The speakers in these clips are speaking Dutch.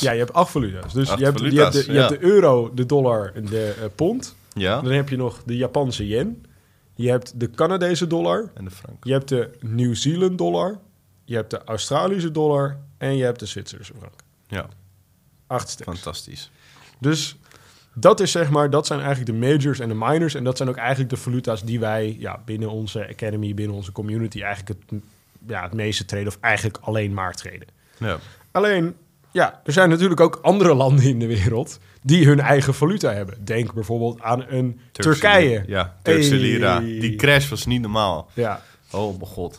Ja, je hebt acht valuta's. Dus Acht je, hebt, je, hebt de, je ja. hebt de euro, de dollar en de eh, pond. Ja. Dan heb je nog de Japanse yen. Je hebt de Canadese dollar. En de frank. Je hebt de Nieuw-Zeeland dollar. Je hebt de Australische dollar. En je hebt de Zwitserse frank. Ja, Acht stuks. fantastisch. Dus dat is zeg maar, dat zijn eigenlijk de majors en de minors. En dat zijn ook eigenlijk de valuta's die wij ja, binnen onze academy, binnen onze community eigenlijk het, ja, het meeste treden. Of eigenlijk alleen maar treden. Ja. Alleen, ja, er zijn natuurlijk ook andere landen in de wereld die hun eigen valuta hebben. Denk bijvoorbeeld aan een Turkse Turkije. Ja, Turkse lira. Die crash was niet normaal. Ja, Oh, mijn god.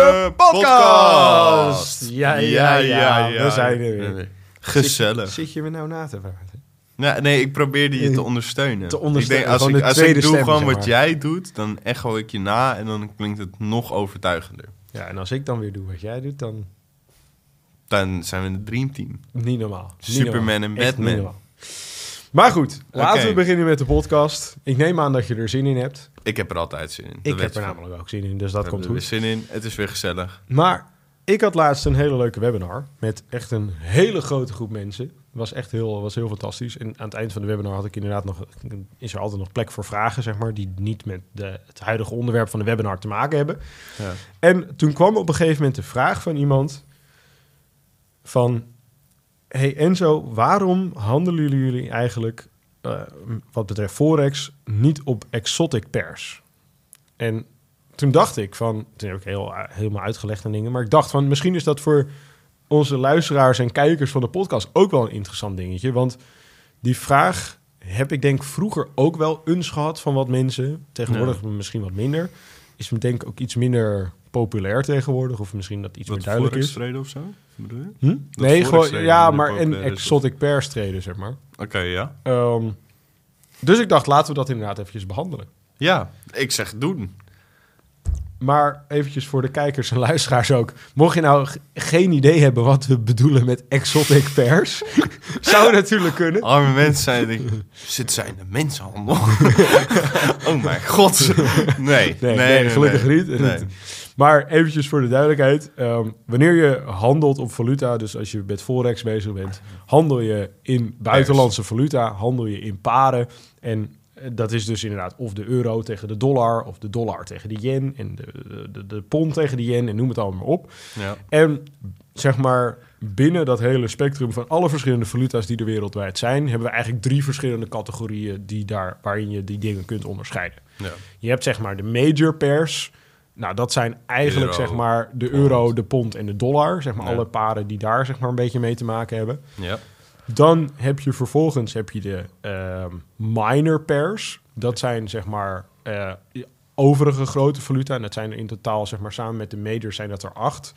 podcast. Ja, ja, ja, we zijn er weer. Gezellig. Zit je me nou na te praten? Nou, nee, ik probeerde je te ondersteunen. Te ondersteunen, Ik denk, als ik, als ik doe stem, gewoon zeg wat maar. jij doet, dan echo ik je na en dan klinkt het nog overtuigender. Ja, en als ik dan weer doe wat jij doet, dan Dan zijn we een dreamteam. niet normaal. Niet Superman normaal. en Echt niet Batman. Maar goed, laten we beginnen met de podcast. Ik neem aan dat je er zin in hebt. Ik heb er altijd zin in. Ik heb er namelijk ook zin in, dus dat We komt er goed. weer zin in. Het is weer gezellig. Maar ik had laatst een hele leuke webinar met echt een hele grote groep mensen. Het was echt heel, was heel fantastisch. En aan het eind van de webinar had ik inderdaad nog, is er altijd nog plek voor vragen, zeg maar, die niet met de, het huidige onderwerp van de webinar te maken hebben. Ja. En toen kwam op een gegeven moment de vraag van iemand van... Hey Enzo, waarom handelen jullie eigenlijk eh, wat betreft Forex niet op exotic pairs? En toen dacht ik van... Toen heb ik heel, helemaal uitgelegd en dingen. Maar ik dacht van misschien is dat voor onze luisteraars en kijkers van de podcast ook wel een interessant dingetje. Want die vraag heb ik denk vroeger ook wel eens gehad van wat mensen. Tegenwoordig misschien wat minder. Is me denk ik ook iets minder populair tegenwoordig. Of misschien dat iets meer duidelijk is. treden of zo? Bedoel je? Hm? Nee, gewoon, ja, maar is, exotic pairs traden, zeg maar. Oké, ja. Ehm, dus ik dacht, laten we dat inderdaad eventjes behandelen. Ja, ik zeg doen. Maar eventjes voor de kijkers en luisteraars ook. Mocht je nou geen idee hebben wat we bedoelen met exotic pairs... zou natuurlijk kunnen. Arme mensen zijn denken, zit zij in de mensenhandel? oh mijn god. Nee, Nee, nee, gelukkig nee. niet. Nee. Maar eventjes voor de duidelijkheid. ehm, wanneer je handelt op valuta, dus als je met Forex bezig bent, handel je in buitenlandse valuta, handel je in paren. En dat is dus inderdaad of de euro tegen de dollar, of de dollar tegen de yen, en de, de, de pond tegen de yen, en noem het allemaal maar op. Ja. En zeg maar, binnen dat hele spectrum van alle verschillende valuta's die er wereldwijd zijn, hebben we eigenlijk drie verschillende categorieën die daar, waarin je die dingen kunt onderscheiden. Ja. Je hebt zeg maar de major pairs. Nou, dat zijn eigenlijk Euro, zeg maar de pond. euro, de pond en de dollar. Zeg maar Ja. alle paren die daar zeg maar een beetje mee te maken hebben. ja. Dan heb je vervolgens heb je de ehm, minor pairs. Dat zijn zeg maar eh, overige grote valuta. En dat zijn er in totaal zeg maar samen met de majors zijn dat er acht.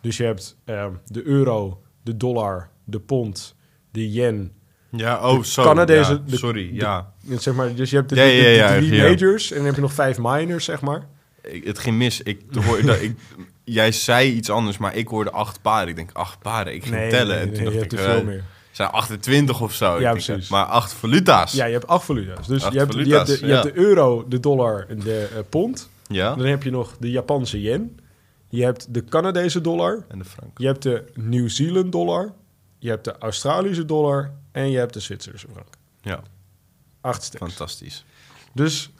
Dus je hebt ehm, de euro, de dollar, de pond, de yen. Ja, oh, zo. Canadese- ja, de- sorry, ja. Zeg maar, dus je hebt de, Ja, ja, drie majors en dan heb je nog vijf minors, zeg maar. Ik, het ging mis. Ik hoorde dat ik... Jij zei iets anders, maar ik hoorde acht paren. Ik denk, acht paren. Ik ging tellen. en toen je dacht hebt ik, er veel eh, meer. Zijn 28 of zo. Ja, precies. Maar acht valuta's. Ja, je hebt acht valuta's. Dus Acht je hebt, je, hebt de, je hebt de euro, de dollar en de eh, pond. Ja? Dan heb je nog de Japanse yen. Je hebt de Canadese dollar. En de frank. Je hebt de Nieuw-Zeeland dollar. Je hebt de Australische dollar. En je hebt de Zwitserse frank. Ja, Acht stuks. fantastisch. Dus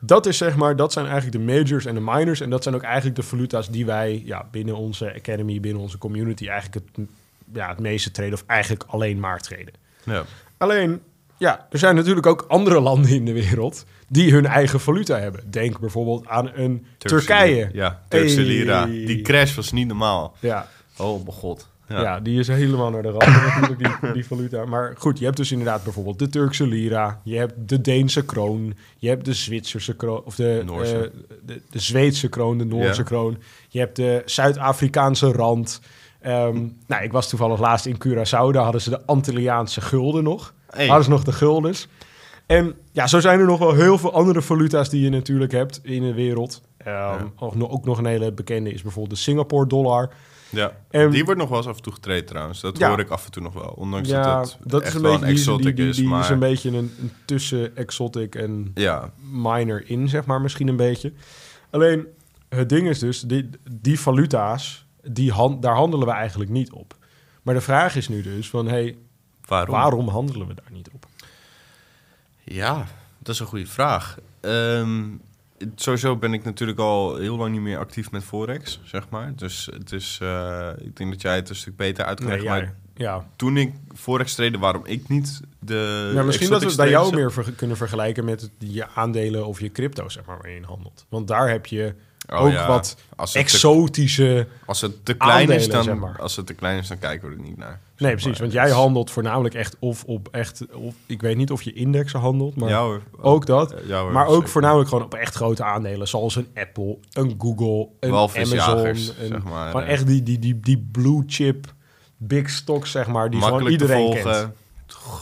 dat is zeg maar, dat zijn eigenlijk de majors en de minors. En dat zijn ook eigenlijk de valuta's die wij ja, binnen onze academy, binnen onze community eigenlijk het, ja, het meeste treden. Of eigenlijk alleen maar treden. Ja. Alleen, ja, er zijn natuurlijk ook andere landen in de wereld die hun eigen valuta hebben. Denk bijvoorbeeld aan een Turkse Turkije. Ja, Turkse Hey. lira. Die crash was niet normaal. Ja, Oh mijn god. Ja. Ja. die is helemaal naar de rand natuurlijk, die, die valuta. Maar goed, je hebt dus inderdaad bijvoorbeeld de Turkse lira. Je hebt de Deense kroon. Je hebt de Zwitserse kroon. Of de, eh, de, de Zweedse kroon, de Noorse Ja. kroon. Je hebt de Zuid-Afrikaanse rand. Ehm, nou, ik was toevallig laatst in Curaçao. Daar hadden ze de Antilliaanse gulden nog. Hey. Hadden ze nog de guldens. En ja, zo zijn er nog wel heel veel andere valuta's die je natuurlijk hebt in de wereld. Ehm, ook, nog, ook nog een hele bekende is bijvoorbeeld de Singapore dollar. Ja, En- die wordt nog wel eens af en toe getreden trouwens. Dat Ja. hoor ik af en toe nog wel. Ondanks ja, dat het dat echt is een wel een exotic die, die, is. maar is een beetje een, een tussen exotic en ja, minor in, zeg maar, misschien een beetje. Alleen, het ding is dus, die, die valuta's, die daar handelen we eigenlijk niet op. Maar de vraag is nu dus van, hey, waarom? waarom handelen we daar niet op? Ja, dat is een goede vraag. Ehm, sowieso ben ik natuurlijk al heel lang niet meer actief met Forex, zeg maar. Dus het is, eh, ik denk dat jij het een stuk beter uit kan Nee, leggen. ja, Maar ja. toen ik Forex trade, waarom ik niet de ja, misschien dat we het bij jou meer ver- kunnen vergelijken met het- je aandelen of je crypto, zeg maar, waar je in handelt. Want daar heb je Oh, ook ja. wat als te, exotische... als het te klein is, dan, zeg maar. als het te klein is, dan kijken we er niet naar. Nee, precies. maar. Want jij handelt voornamelijk echt of op echt... Of, ik weet niet of je indexen handelt, maar Ja hoor. ook dat. Ja, hoor, maar ook zeker. voornamelijk gewoon op echt grote aandelen, zoals een Apple, een Google, een Amazon. Een, zeg maar, gewoon eh. echt die, die, die, die blue chip, big stocks, zeg maar, die gewoon te iedereen volgen.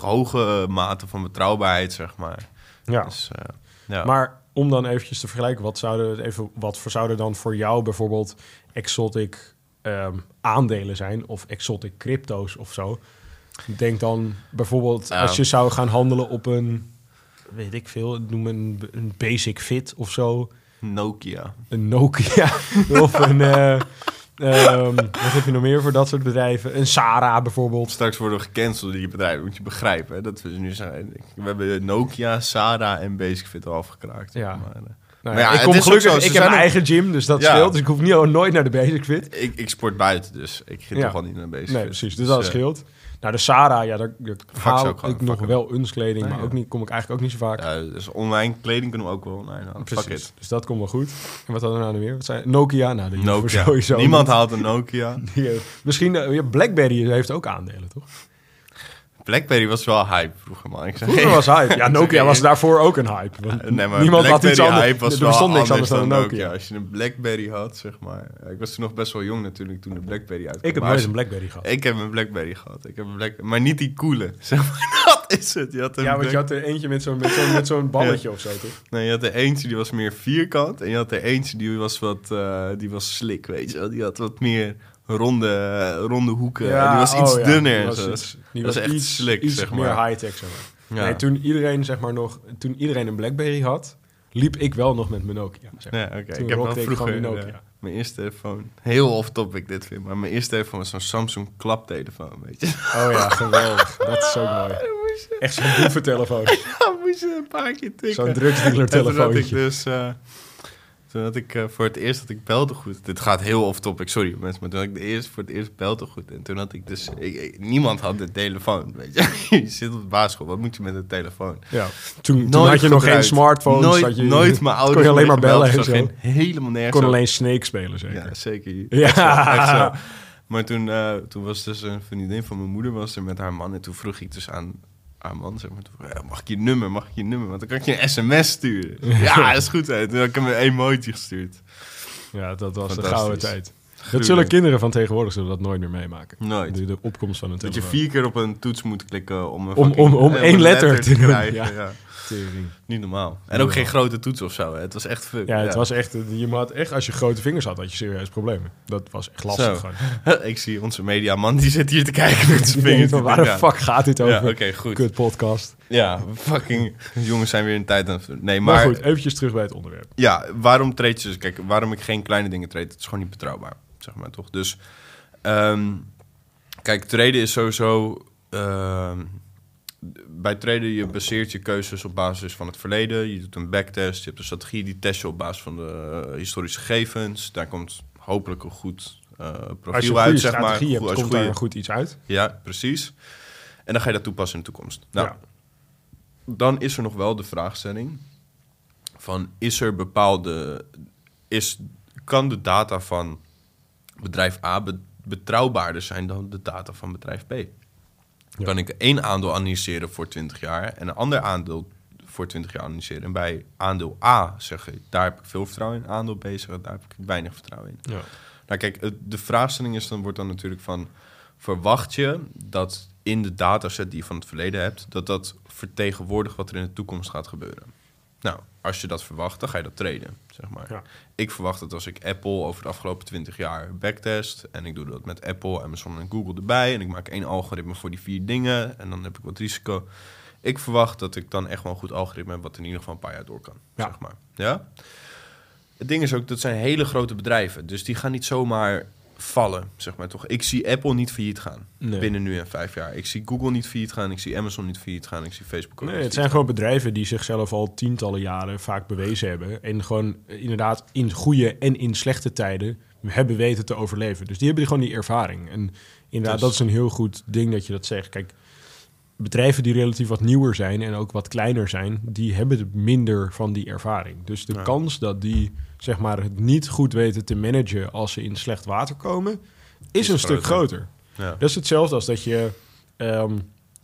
Hoge mate van betrouwbaarheid, zeg maar. kent. Ja. Dus, eh, ja. Maar om dan eventjes te vergelijken, wat zouden, even, wat voor zouden dan voor jou bijvoorbeeld exotic ehm, aandelen zijn of exotic crypto's of zo? Denk dan bijvoorbeeld als je zou gaan handelen op een, weet ik veel, noem een, een Basic Fit of zo, Nokia. een Nokia of een, eh, ehm, wat heb je nog meer voor dat soort bedrijven? Een Sara bijvoorbeeld. Straks worden we gecanceld die bedrijven, moet je begrijpen. Hè? Dat we nu zijn. We hebben Nokia, Sara en Basicfit al afgekraakt. Ja. Maar, eh, Nou, Maar ja, ik kom gelukkig, zo, ik heb mijn ook- eigen gym, dus dat Ja. scheelt. Dus ik hoef niet, nooit naar de Basic Fit. ik, ik sport buiten, dus ik ga toch wel niet naar Basicfit. Nee, precies. Dus dat eh, scheelt. Nou, de Sara, ja, daar, daar zou haal ik nog wel uns kleding, Nee, maar ja. ook niet, kom ik eigenlijk ook niet zo vaak. Ja, dus online kleding kunnen we ook wel halen. Fuck precies. Dus dat komt wel goed. En wat hadden we nou meer? Wat zijn Nokia? Nou, die Nokia. sowieso Niemand haalt een Nokia. Die, eh, misschien, ja, BlackBerry heeft ook aandelen, toch? Blackberry was wel hype vroeger, man. Ik zeg, Vroeger was hype. Ja, Nokia was daarvoor ook een hype. want Nee, maar niemand had iets anders. hype was er bestond niks anders dan dan Nokia. Als je een Blackberry had, zeg maar. Ja, Ik was toen nog best wel jong natuurlijk toen de Blackberry uitkwam. Ik heb nooit een BlackBerry gehad. Ik heb een Blackberry gehad. Ik heb een Black... Maar niet die coole. Zeg maar, dat is het. Je had een Ja, want je had er eentje met zo'n met zo'n met zo'n balletje of zo, toch? Nee, je had er eentje die was meer vierkant. En je had er eentje die was wat... eh, die was slik, weet je wel. Die had wat meer ronde, ronde hoeken. en die was iets oh ja, dunner. Die was, zo. iets, die was is echt iets, slik, iets zeg meer maar. high-tech, zeg maar. Ja. Nee, toen iedereen, zeg maar, nog... Toen iedereen een BlackBerry had, liep ik wel nog met mijn Nokia. Zeg maar. Ja, oké. Toen Ik heb wel vroeger die Nokia. eh, mijn eerste telefoon. Heel off-topic dit vind, maar mijn eerste telefoon was zo'n Samsung klaptelefoon, weet je. Oh ja, geweldig. Dat is ook mooi. Echt zo'n boeventelefoon. Ja, moest je een paar keer tikken. Zo'n drugsdealer En Toen had ik telefoontje. dus... eh, toen had ik eh, voor het eerst dat ik belde goed. Dit gaat heel off-topic, sorry mensen. Maar toen had ik de eerste, voor het eerst belde goed. En toen had ik dus... Ik, ik- niemand had de telefoon, weet je. je zit op de basisschool, wat moet je met een telefoon? Ja. Toen, toen had je nog geen gebruikt. smartphones. Nooit, had je, nooit mijn ouders kon je alleen maar bellen en zo geen- helemaal nergens kon alleen Snake spelen, zeker. Ja, zeker. Ja. Echt zo, echt zo. Maar toen, eh, toen was dus een vriendin van mijn moeder was er met haar man. En toen vroeg ik dus aan haar man, zeg maar, toen, mag ik je nummer, mag ik je nummer? Want dan kan ik je een sms sturen. ja, dat is goed. Hè. Toen had ik hem een emoji gestuurd. Ja, dat was de gouden tijd. Dat zullen kinderen van tegenwoordig zullen dat nooit meer meemaken. Nooit. De, de opkomst van een Dat je telefoon. vier keer op een toets moet klikken om een Om- om- om eh, één een letter te krijgen. ja. Ja. Tering. Niet normaal. En ook geen grote toets of zo. Hè. Het was echt fuck. Ja, het was echt, je had echt, als je grote vingers had, had je serieus problemen. Dat was echt lastig. Ik zie onze mediaman, die zit hier te kijken met zijn vingers. Van, waar de fuck gaat dit over? Ja, oké, goed. Kut podcast. Ja, fucking jongens zijn weer een tijd aan. Nee, Maar, maar, goed, eventjes terug bij het onderwerp. ja, waarom trade je dus? Kijk, waarom ik geen kleine dingen trade, het is gewoon niet betrouwbaar, zeg maar toch? Dus, ehm, kijk, traden is sowieso... ehm, bij traden, je baseert je keuzes op basis van het verleden. Je doet een backtest, je hebt een strategie, die test je op basis van de eh, historische gegevens. Daar komt hopelijk een goed eh, profiel uit, zeg maar. hebt, als je komt goede- goed iets uit. ja, precies. En dan ga je dat toepassen in de toekomst. Nou, Ja. dan is er nog wel de vraagstelling van is er bepaalde is kan de data van bedrijf A be- betrouwbaarder zijn dan de data van bedrijf B. Ja. Kan ik één aandeel analyseren voor 20 jaar en een ander aandeel voor 20 jaar analyseren. En bij aandeel A zeg ik, daar heb ik veel vertrouwen in. Aandeel B zeg ik, daar heb ik weinig vertrouwen in. Ja. Nou kijk, de vraagstelling is dan, wordt dan natuurlijk van... verwacht je dat in de dataset die je van het verleden hebt... dat dat vertegenwoordigt wat er in de toekomst gaat gebeuren? Nou, als je dat verwacht, dan ga je dat traden, zeg maar. Ja. Ik verwacht dat als ik Apple over de afgelopen 20 jaar backtest... en ik doe dat met Apple, Amazon en Google erbij... en ik maak één algoritme voor die vier dingen... en dan heb ik wat risico... Ik verwacht dat ik dan echt wel een goed algoritme heb... wat in ieder geval een paar jaar door kan, Ja. zeg maar. Ja? Het ding is ook, dat zijn hele grote bedrijven. Dus die gaan niet zomaar vallen, zeg maar toch. Ik zie Apple niet failliet gaan Nee. binnen nu en vijf jaar. Ik zie Google niet failliet gaan. Ik zie Amazon niet failliet gaan. Ik zie Facebook ook Nee, niet het zijn gewoon bedrijven die zichzelf al tientallen jaren vaak bewezen hebben. En gewoon eh, inderdaad in goede en in slechte tijden hebben weten te overleven. Dus die hebben gewoon die ervaring. En inderdaad, Dus- dat is een heel goed ding dat je dat zegt. Kijk, bedrijven die relatief wat nieuwer zijn en ook wat kleiner zijn, die hebben minder van die ervaring. Dus de Ja. kans dat die zeg maar het niet goed weten te managen als ze in slecht water komen, is, Is een stuk groter. Ja. Dat is hetzelfde als dat je. ehm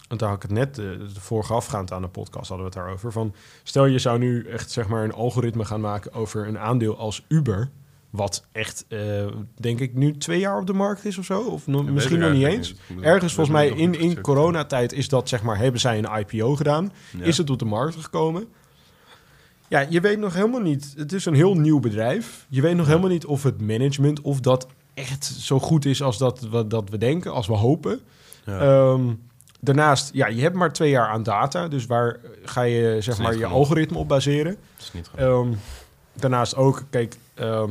want daar had ik het net eh, de voorafgaand aan de podcast hadden we het daarover. Van stel je zou nu echt zeg maar een algoritme gaan maken over een aandeel als Uber. Wat echt, eh, denk ik, nu twee jaar op de markt is of zo. Of misschien nog niet eens. niet. Ergens volgens mij in, in coronatijd is dat, zeg maar, hebben zij een IPO gedaan. Ja. Is het op de markt gekomen? Ja, je weet nog helemaal niet. Het is een heel nieuw bedrijf. Je weet nog helemaal niet of het management of dat echt zo goed is als dat we, dat we denken, als we hopen. Ja. Ehm, daarnaast, ja, je hebt maar twee jaar aan data. Dus waar ga je zeg maar je genoeg. algoritme op baseren? Dat is niet goed. Ehm, daarnaast ook, kijk, ehm,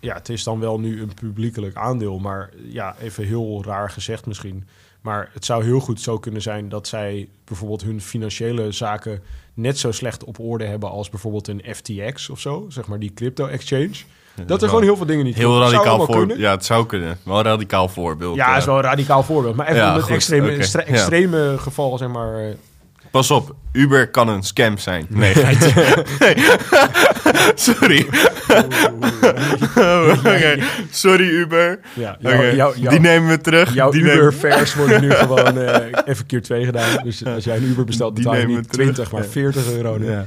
ja, het is dan wel nu een publiekelijk aandeel, maar ja, even heel raar gezegd misschien. Maar het zou heel goed zo kunnen zijn dat zij bijvoorbeeld hun financiële zaken net zo slecht op orde hebben als bijvoorbeeld een FTX of zo, zeg maar die crypto exchange. Dat er gewoon heel veel dingen niet heel radicaal voor. Ja, het zou kunnen. Wel een radicaal voorbeeld. Ja, eh. is wel een radicaal voorbeeld. Maar even Ja, om het goed, extreme, ja. extreme geval, zeg maar. Pas op, Uber kan een scam zijn. Nee, nee. Sorry. Sorry Uber. ja, Die nemen we terug. jouw Uber-fares worden nu gewoon eh, even keer twee gedaan. Dus als jij een Uber bestelt, betaal je niet we terug. 20, maar Ja. 40 euro. nu. Ja.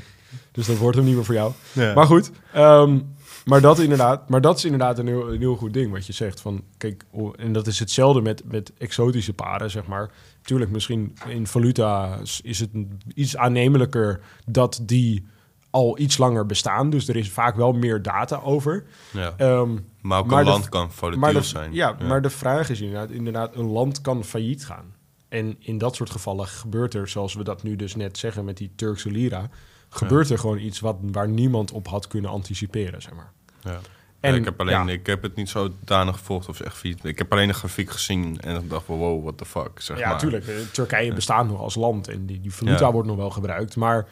Dus dat wordt hem niet meer voor jou. Ja. Maar goed, ehm, maar, dat inderdaad, maar dat is inderdaad een heel, een heel goed ding wat je zegt. Van, kijk, oh, en dat is hetzelfde met, met exotische paren, zeg maar. Tuurlijk, misschien in valuta is het iets aannemelijker dat die al iets langer bestaan. Dus er is vaak wel meer data over. Ja. Ehm, Maar ook Maar een de- land kan volatiel de, zijn. ja, maar de vraag is inderdaad, inderdaad, een land kan failliet gaan. En in dat soort gevallen gebeurt er, zoals we dat nu dus net zeggen met die Turkse lira, gebeurt er gewoon iets wat, waar niemand op had kunnen anticiperen, zeg maar. Ja. En, ja, ik, heb alleen, ja. ik heb het niet zo danig gevolgd of echt. Ik heb alleen een grafiek gezien en ik dacht van wow, what the fuck. Zeg ja, natuurlijk. Turkije bestaat nog als land en die, die valuta wordt nog wel gebruikt. Maar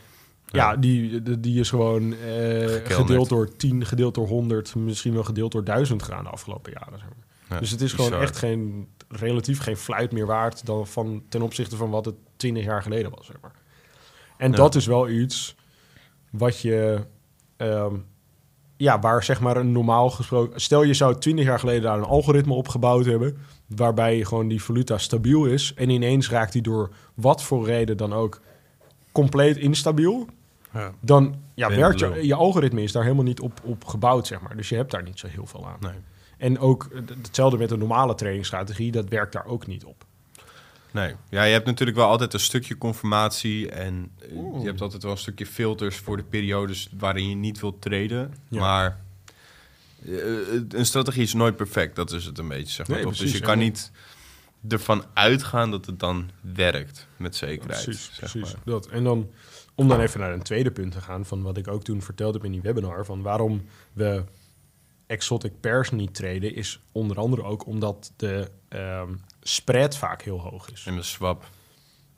ja, die, die, is gewoon eh, gedeeld door 10, gedeeld door 100, misschien wel gedeeld door 1000 gegaan de afgelopen jaren. Zeg maar. Dus het is gewoon echt geen, relatief geen fluit meer waard dan van, ten opzichte van wat het 20 jaar geleden was. Zeg maar. En dat is wel iets wat je, ehm, ja, waar zeg maar een normaal gesproken, stel je zou 20 jaar geleden daar een algoritme op gebouwd hebben, waarbij gewoon die valuta stabiel is en ineens raakt die door wat voor reden dan ook compleet instabiel, Ja. dan ja, Ben werkt je, je algoritme is daar helemaal niet op, op gebouwd, zeg maar. Dus je hebt daar niet zo heel veel aan. Nee. En ook hetzelfde met een normale trainingsstrategie, dat werkt daar ook niet op. Nee. Ja, je hebt natuurlijk wel altijd een stukje conformatie en eh, Oeh. je hebt altijd wel een stukje filters voor de periodes waarin je niet wilt treden. Ja. Maar eh, een strategie is nooit perfect, dat is het een beetje, zeg maar. Nee, toch? precies. Dus je kan niet ervan uitgaan dat het dan werkt, met zekerheid. precies, zeg precies. maar. Dat. En dan, om dan even naar een tweede punt te gaan, van wat ik ook toen verteld heb in die webinar, van waarom we exotic pairs niet treden, is onder andere ook omdat de ehm, spread vaak heel hoog is. En de swap.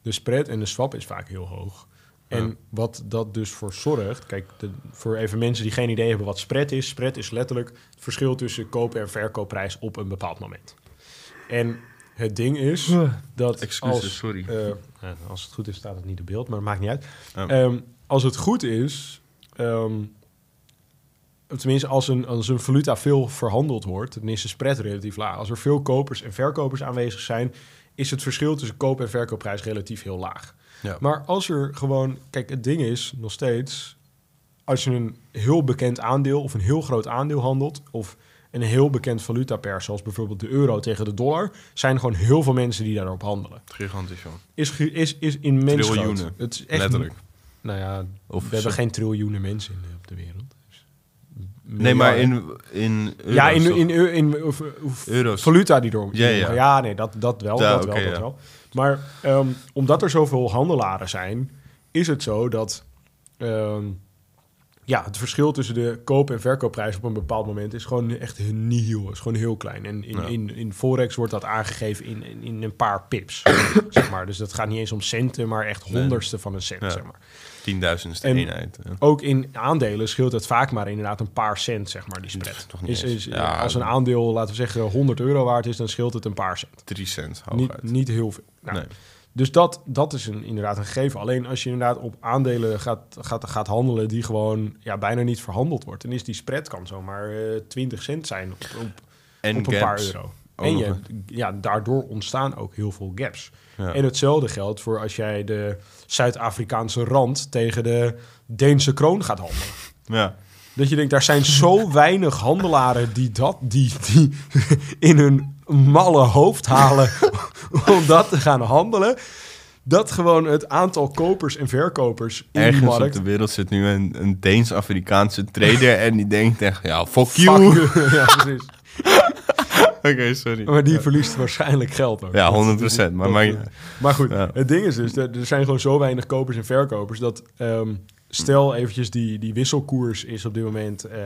De spread en de swap is vaak heel hoog. En Ja. wat dat dus voor zorgt, kijk, de, voor even mensen die geen idee hebben wat spread is. Spread is letterlijk het verschil tussen koop- en verkoopprijs op een bepaald moment. En het ding is dat Excuses, als, sorry. eh, als het goed is staat het niet op beeld, maar het maakt niet uit. Oh. Ehm, als het goed is, ehm, tenminste als een, als een valuta veel verhandeld wordt, dan is de spread relatief laag. Als er veel kopers en verkopers aanwezig zijn, is het verschil tussen koop- en verkoopprijs relatief heel laag. Ja. Maar als er gewoon, kijk, het ding is nog steeds, als je een heel bekend aandeel of een heel groot aandeel handelt, of een heel bekend valutapair, zoals bijvoorbeeld de euro tegen de dollar, zijn er gewoon heel veel mensen die daarop handelen. Gigantisch, joh. Is, is, is immens Triljoenen. groot. Het is echt, Letterlijk. Nou ja, Of we hebben geen triljoenen mensen in, op de wereld. Nee, maar in, in euro's, ja, in, in, in, in of, of Euro's. valuta die door. Ja, die ja. door- ja, nee, dat, dat wel. Ja, dat wel, dat ja. wel. Maar ehm, omdat er zoveel handelaren zijn, is het zo dat ehm, ja, het verschil tussen de koop- en verkoopprijs op een bepaald moment is gewoon echt nihil. Is gewoon heel klein. En in, Ja. in, in Forex wordt dat aangegeven in, in, in een paar pips. zeg maar. Dus dat gaat niet eens om centen, maar echt Nee. honderdste van een cent. Ja. Zeg maar. Tienduizendste En- eenheid. ja. Ook in aandelen scheelt het vaak maar inderdaad een paar cent, zeg maar, die spread. Toch niet Is, is, Ja, als een aandeel, laten we zeggen, 100 euro waard is, dan scheelt het een paar cent. Drie cent Niet, hooguit. niet heel veel. Nou, nee. Dus dat, dat is een, inderdaad een gegeven. Alleen als je inderdaad op aandelen gaat, gaat, gaat handelen die gewoon ja, bijna niet verhandeld wordt, dan is die spread kan zomaar eh 20 cent zijn op, op, En op een paar euro. Ook en je, ja, daardoor ontstaan ook heel veel gaps. Ja. En hetzelfde geldt voor als jij de Zuid-Afrikaanse rand tegen de Deense kroon gaat handelen. ja. Dat je denkt, daar zijn zo weinig handelaren die dat die, die in hun malle hoofd halen om dat te gaan handelen. Dat gewoon het aantal kopers en verkopers in Ergens op markt. de wereld zit nu een, een Deens-Afrikaanse trader en die denkt echt, ja, fuck Fuck you. you. ja, precies. Oké, sorry. Maar die verliest waarschijnlijk geld ook. Ja, Dat- 100%. Maar, maar Maar goed, Ja. het ding is dus, er zijn gewoon zo weinig kopers en verkopers dat ehm, stel eventjes die, die wisselkoers is op dit moment eh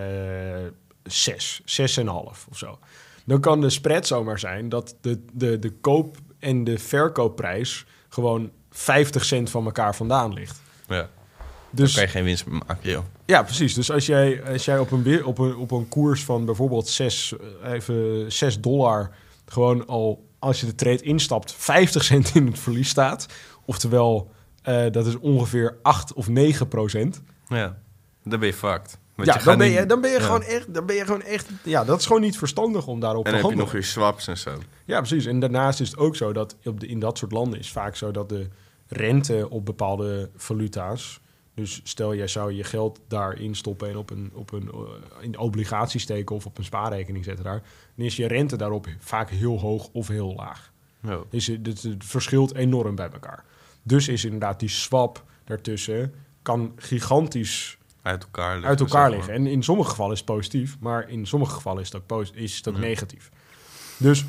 6, 6,5 of zo. Dan kan de spread zomaar zijn dat de, de, de koop- en de verkoopprijs gewoon 50 cent van elkaar vandaan ligt. ja, Dus kan je geen winst maken, joh. ja, precies. Dus als jij, als jij op, een, op, een, op een koers van bijvoorbeeld 6, even 6 dollar gewoon al, als je de trade instapt, 50 cent in het verlies staat. Oftewel, eh, dat is ongeveer 8 of 9 procent. Ja, dan ben je fucked. Want Ja, je dan ben, je, dan ben je ja. gewoon echt, dan ben je gewoon echt, ja, dat is gewoon niet verstandig om daarop En te dan heb je handelen. nog weer swaps en zo. Ja, precies. En daarnaast is het ook zo dat op de, in dat soort landen is vaak zo dat de rente op bepaalde valuta's. Dus stel jij zou je geld daarin stoppen en op een, op een eh, in obligatie steken of op een spaarrekening zetten daar. Dan is je rente daarop vaak heel hoog of heel laag. Ja. Dus het, het, het verschilt enorm bij elkaar. Dus is inderdaad die swap daartussen kan gigantisch Uit elkaar liggen. uit elkaar liggen. En in sommige gevallen is het positief, maar in sommige gevallen is posi- is ook Ja. negatief. Dus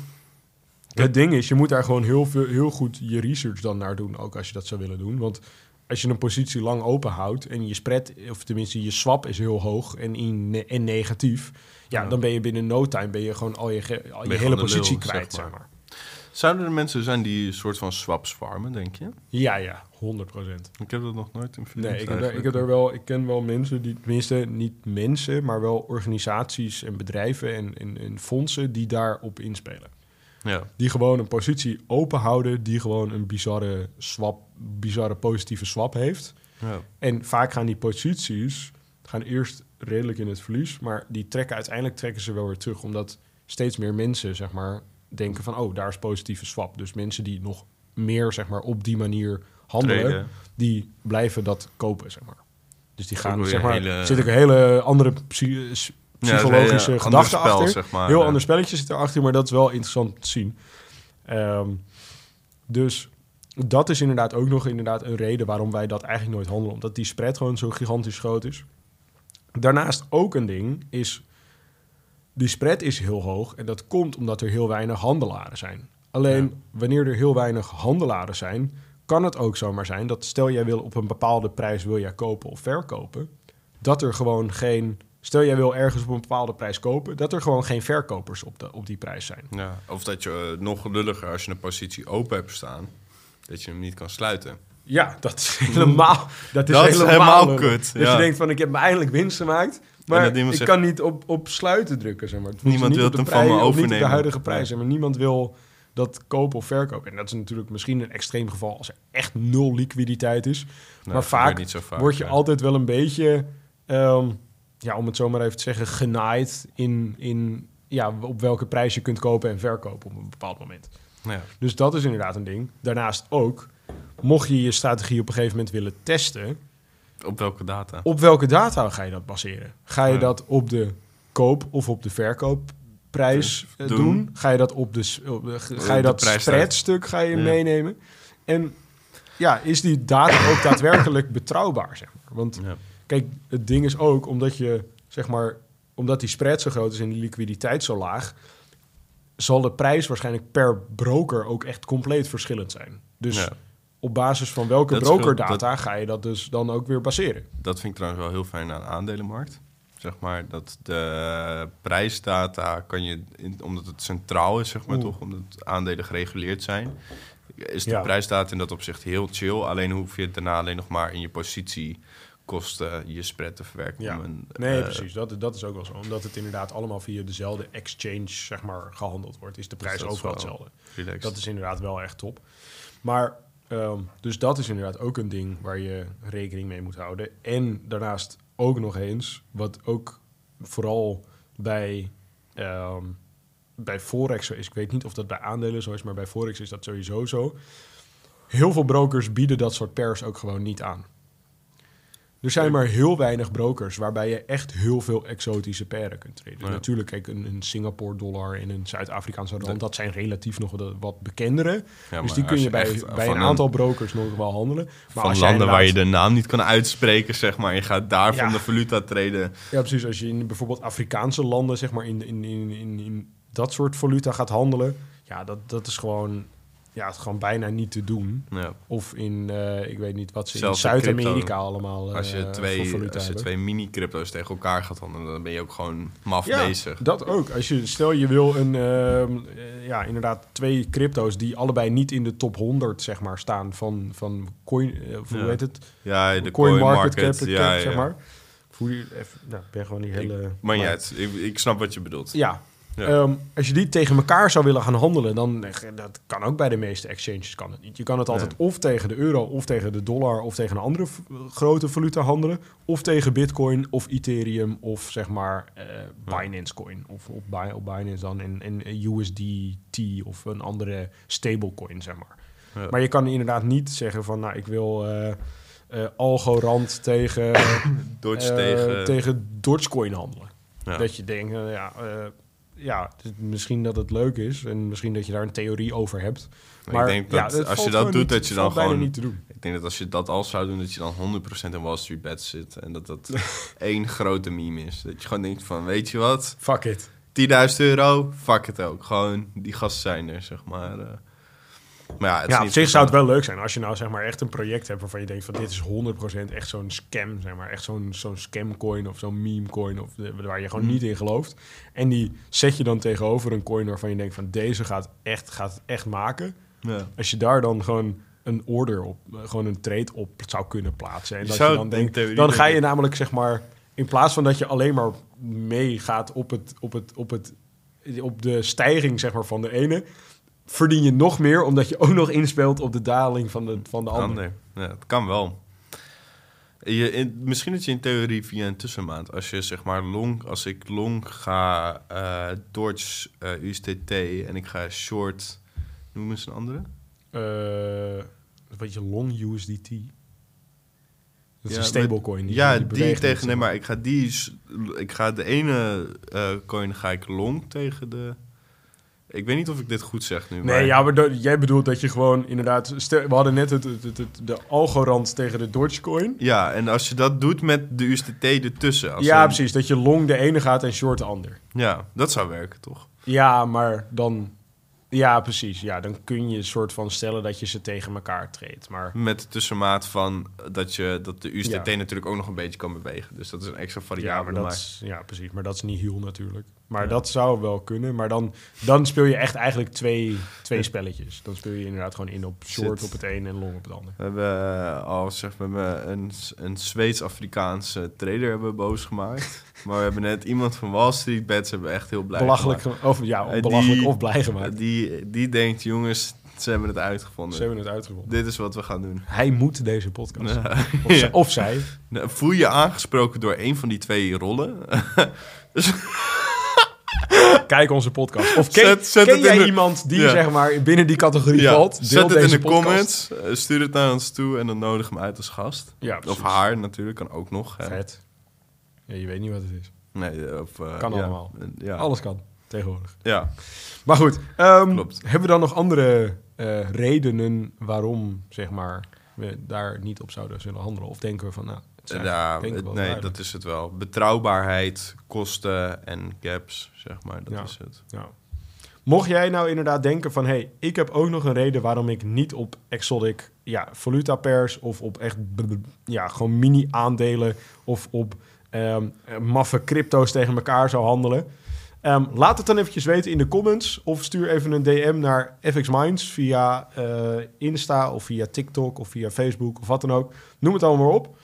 het ding is, je moet daar gewoon heel, veel, heel goed je research dan naar doen, ook als je dat zou willen doen. Want als je een positie lang open houdt en je spread, of tenminste je swap is heel hoog en, in, en negatief, ja, Ja. dan ben je binnen no time ben je gewoon al je, al je je hele positie lul, kwijt, zeg zeg maar. Zouden er mensen zijn die een soort van swaps farmen, denk je? Ja, ja, 100 procent. Ik heb dat nog nooit in films Nee, ik heb, daar, ik eigenlijk. heb daar wel, ik ken wel mensen die, tenminste niet mensen, maar wel organisaties en bedrijven en, en, en fondsen die daarop inspelen. Ja, Die gewoon een positie open houden, die gewoon een bizarre swap, bizarre positieve swap heeft. ja. En vaak gaan die posities gaan eerst redelijk in het verlies, maar die trekken uiteindelijk trekken ze wel weer terug, omdat steeds meer mensen zeg maar denken van oh daar is positieve swap. Dus mensen die nog meer zeg maar op die manier handelen, die blijven dat kopen zeg maar. Dus die gaan zeg maar hele- zit ook een hele andere psy- Ja, een psychologische hele gedachte spel, achter. zeg maar. Heel Ja. ander spelletje zit erachter, maar dat is wel interessant te zien. Ehm, dus dat is inderdaad ook nog inderdaad een reden waarom wij dat eigenlijk nooit handelen. Omdat die spread gewoon zo gigantisch groot is. Daarnaast ook een ding is... Die spread is heel hoog en dat komt omdat er heel weinig handelaren zijn. Alleen Ja. wanneer er heel weinig handelaren zijn... kan het ook zomaar zijn dat stel jij wil op een bepaalde prijs wil jij kopen of verkopen... dat er gewoon geen... Stel jij wil ergens op een bepaalde prijs kopen... dat er gewoon geen verkopers op, de, op die prijs zijn. Ja, of dat je eh, nog lulliger als je een positie open hebt staan, dat je hem niet kan sluiten. Ja, dat is helemaal, dat is Dat is helemaal, kut, je denkt van, ik heb me eindelijk winst gemaakt. Maar ik zegt- kan niet op, op sluiten drukken, zeg maar. Het Niemand wil het hem van me of Niet overnemen. de huidige prijs, maar. Niemand wil dat kopen of verkopen. En dat is natuurlijk misschien een extreem geval als er echt nul liquiditeit is. Maar vaak gebeurt niet zo vaak. Word je altijd wel een beetje... ehm, ja, om het zo maar even te zeggen, genaaid in, in ja, op welke prijs je kunt kopen en verkopen op een bepaald moment. Ja. Dus dat is inderdaad een ding. Daarnaast ook, mocht je je strategie op een gegeven moment willen testen, Op welke data? op welke data ga je dat baseren? Ga je Ja. dat op de koop of op de verkoopprijs eh, doen? Doen. Ga je dat op de, s- op de- ga je dat spreadstuk ga je Ja. meenemen? En ja, is die data ook daadwerkelijk betrouwbaar, zeg maar? Want Ja. Kijk, het ding is ook omdat je, zeg maar, omdat die spread zo groot is en die liquiditeit zo laag, zal de prijs waarschijnlijk per broker ook echt compleet verschillend zijn. Dus Ja. Op basis van welke Dat brokerdata ga je dat dus dan ook weer baseren? Dat vind ik trouwens wel heel fijn aan de aandelenmarkt. Zeg maar dat de prijsdata kan je, in, omdat het centraal is, zeg maar Oeh. toch, omdat aandelen gereguleerd zijn, is de Ja. prijsdata in dat opzicht heel chill. Alleen hoef je het daarna alleen nog maar in je positiekosten je spread te verwerken. Ja. een, Nee, eh, precies. Dat, dat is ook wel zo. Omdat het inderdaad allemaal via dezelfde exchange, zeg maar, gehandeld wordt, is de prijs dat is overal hetzelfde. relaxed. Dat is inderdaad wel echt top. Maar, ehm, dus dat is inderdaad ook een ding waar je rekening mee moet houden. En daarnaast ook nog eens, wat ook vooral bij, ehm, bij Forex is. Ik weet niet of dat bij aandelen zo is, maar bij Forex is dat sowieso zo. Heel veel brokers bieden dat soort pairs ook gewoon niet aan. Er zijn maar heel weinig brokers waarbij je echt heel veel exotische pairen kunt treden. Ja. Natuurlijk, kijk, een, een Singapore-dollar en een Zuid-Afrikaanse rand, Dat- dat zijn relatief nog wat- wat bekendere. Ja, dus die kun je bij, bij van een aantal brokers nog wel handelen. Maar van landen waar je de naam niet kan uitspreken, zeg maar. Je gaat daarvan Ja. de valuta treden. Ja, precies. Als je in bijvoorbeeld Afrikaanse landen, zeg maar, in, in, in, in, in dat soort valuta gaat handelen, ja, dat, dat is gewoon, ja, het is gewoon bijna niet te doen. Ja. Of in, eh, ik weet niet wat ze in Zelfs in Zuid-Amerika allemaal eh, Als je voor twee, als je hebben. twee mini-crypto's tegen elkaar gaat handelen, dan ben je ook gewoon maf Ja, bezig. dat ook. Als je, stel je wil een, ehm, eh, ja, inderdaad twee crypto's die allebei niet in de top 100, zeg maar, staan van, van coin, eh, hoe Ja. heet het? Ja, de coin coin market, market. cap, ja, ja. zeg maar. Voel je even, nou, ik ben gewoon die hele... Maar niet uit. Ik, ik snap wat je bedoelt. Ja. Ja. Ehm, als je die tegen elkaar zou willen gaan handelen, dan eh, dat kan ook bij de meeste exchanges kan het niet. Je kan het altijd of tegen de euro, of tegen de dollar, of tegen een andere grote valuta handelen, of tegen Bitcoin, of Ethereum, of zeg maar eh, Binance Coin, of op, Bi- op Binance dan en, en USDT of een andere stablecoin, zeg maar. Ja. Maar je kan inderdaad niet zeggen van, nou, ik wil eh eh, Algorand tegen, Dodge eh, tegen... tegen Dogecoin handelen. ja. Dat je denkt, eh, ja, eh, ja, misschien dat het leuk is en misschien dat je daar een theorie over hebt. Maar ik denk dat als je dat doet, niet- dat je dan gewoon... niet te doen. Ik denk dat als je dat al zou doen, dat je dan 100% in Wall Street bets zit. En dat dat één grote meme is. Dat je gewoon denkt van, weet je wat? Fuck it. 10.000 euro, fuck het ook. Gewoon, die gasten zijn er, zeg maar. Maar ja, het Ja, op zich zo- zou het wel leuk zijn als je nou zeg maar echt een project hebt waarvan je denkt van dit is 100% echt zo'n scam, zeg maar, echt zo'n zo'n scamcoin of zo'n meme coin of de- waar je gewoon Mhm. niet in gelooft. En die zet je dan tegenover een coin waarvan je denkt van deze gaat echt gaat het echt maken. Ja. Als je daar dan gewoon een order op, eh, gewoon een trade op zou kunnen plaatsen. En Je dat je dan denkt, dan ga je namelijk zeg maar, in plaats van dat je alleen maar meegaat op, het, op, het, op, het, op de stijging zeg maar, van de ene, verdien je nog meer omdat je ook nog inspeelt op de daling van de, van de ander. Ander. Ja, het kan wel. Je, in, misschien dat je in theorie via een tussenmaand, als je zeg maar long, als ik long ga eh Dodge eh, USDT en ik ga short, noem eens een andere. Eh, weet je, long USDT. Dat is Ja, een stablecoin. Die, ja, die, tegen, nee, maar ik ga die, ik ga de ene eh, coin ga ik long tegen de, ik weet niet of ik dit goed zeg nu. Nee, maar- ja, maar jij bedoelt dat je gewoon inderdaad... stel- we hadden net het, het, het, het- de Algorand tegen de Dogecoin. Ja, en als je dat doet met de USDT ertussen. Als Ja, een- precies. Dat je long de ene gaat en short de ander. Ja, dat zou werken, toch? Ja, maar dan... Ja, precies. Ja, dan kun je een soort van stellen dat je ze tegen elkaar treedt. Maar Met de tussenmaat van dat, je, dat de USDT Ja. natuurlijk ook nog een beetje kan bewegen. Dus dat is een extra variabele. maar maar dat is, ja, precies. Maar dat is niet heel natuurlijk. Maar Ja. dat zou wel kunnen. Maar dan, dan speel je echt eigenlijk twee, twee spelletjes. Dan speel je inderdaad gewoon in op short Zit. op het een en long op het ander. We hebben eh, al zeg maar, een, een Zweeds-Afrikaanse trader hebben we boos gemaakt. maar we hebben net iemand van Wall Street Bets hebben we echt heel blij belachelijk, gemaakt. ge- of, ja, Eh, belachelijk die- of blij gemaakt. Die, die denkt, jongens, Ze hebben het uitgevonden. Ze hebben het uitgevonden. Dit is wat we gaan doen. Hij moet deze podcast. Ja. Of, zij, of zij. Nou, Voel je je aangesproken door een van die twee rollen? Kijk onze podcast. Of ken, Zet- zet ken het in jij de- iemand die Ja. zeg maar binnen die categorie valt? Deel Zet het in de podcast. comments. eh, Stuur het naar ons toe en dan nodig hem uit als gast. Ja, Of haar natuurlijk, kan ook nog. hè. Vet. Ja, je weet niet wat het is. Nee, of, eh, Kan ja. allemaal. Alles kan tegenwoordig. Ja. Maar goed, ehm, Klopt. hebben we dan nog andere eh, redenen waarom zeg maar, we daar niet op zouden zullen handelen? Of denken we van, nou, Ja, nee, duidelijk. dat is het wel. Betrouwbaarheid, kosten en gaps, zeg maar, dat Ja. is het. Ja. Mocht jij nou inderdaad denken van... hey, ik heb ook nog een reden waarom ik niet op Exotic ja, valuta pairs... of op echt ja, gewoon mini-aandelen... of op ehm, eh, maffe crypto's tegen elkaar zou handelen... Ehm, laat het dan eventjes weten in de comments... of stuur even een DM naar FX Minds via eh, Insta... of via TikTok of via Facebook of wat dan ook. Noem het allemaal maar op.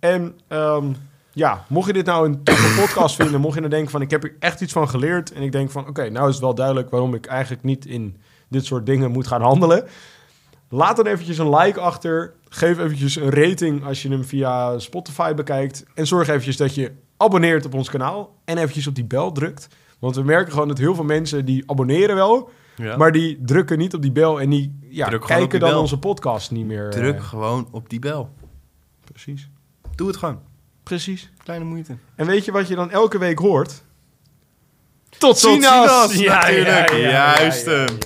En ehm, ja, mocht je dit nou een podcast vinden, mocht je nou denken van ik heb hier echt iets van geleerd en ik denk van oké, nou is het wel duidelijk waarom ik eigenlijk niet in dit soort dingen moet gaan handelen. Laat dan eventjes een like achter. Geef eventjes een rating als je hem via Spotify bekijkt. En zorg eventjes dat je abonneert op ons kanaal en eventjes op die bel drukt. Want we merken gewoon dat heel veel mensen die abonneren wel, Ja. maar die drukken niet op die bel en die ja, Druk kijken die dan bel. onze podcast niet meer. eh, Druk gewoon op die bel. precies. Doe het gewoon. Precies. Kleine moeite. En weet je wat je dan elke week hoort? Tot ziens, natuurlijk. Juist hem.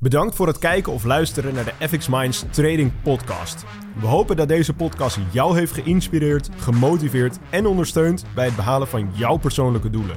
Bedankt voor het kijken of luisteren naar de FX Minds Trading Podcast. We hopen dat deze podcast jou heeft geïnspireerd, gemotiveerd en ondersteund bij het behalen van jouw persoonlijke doelen.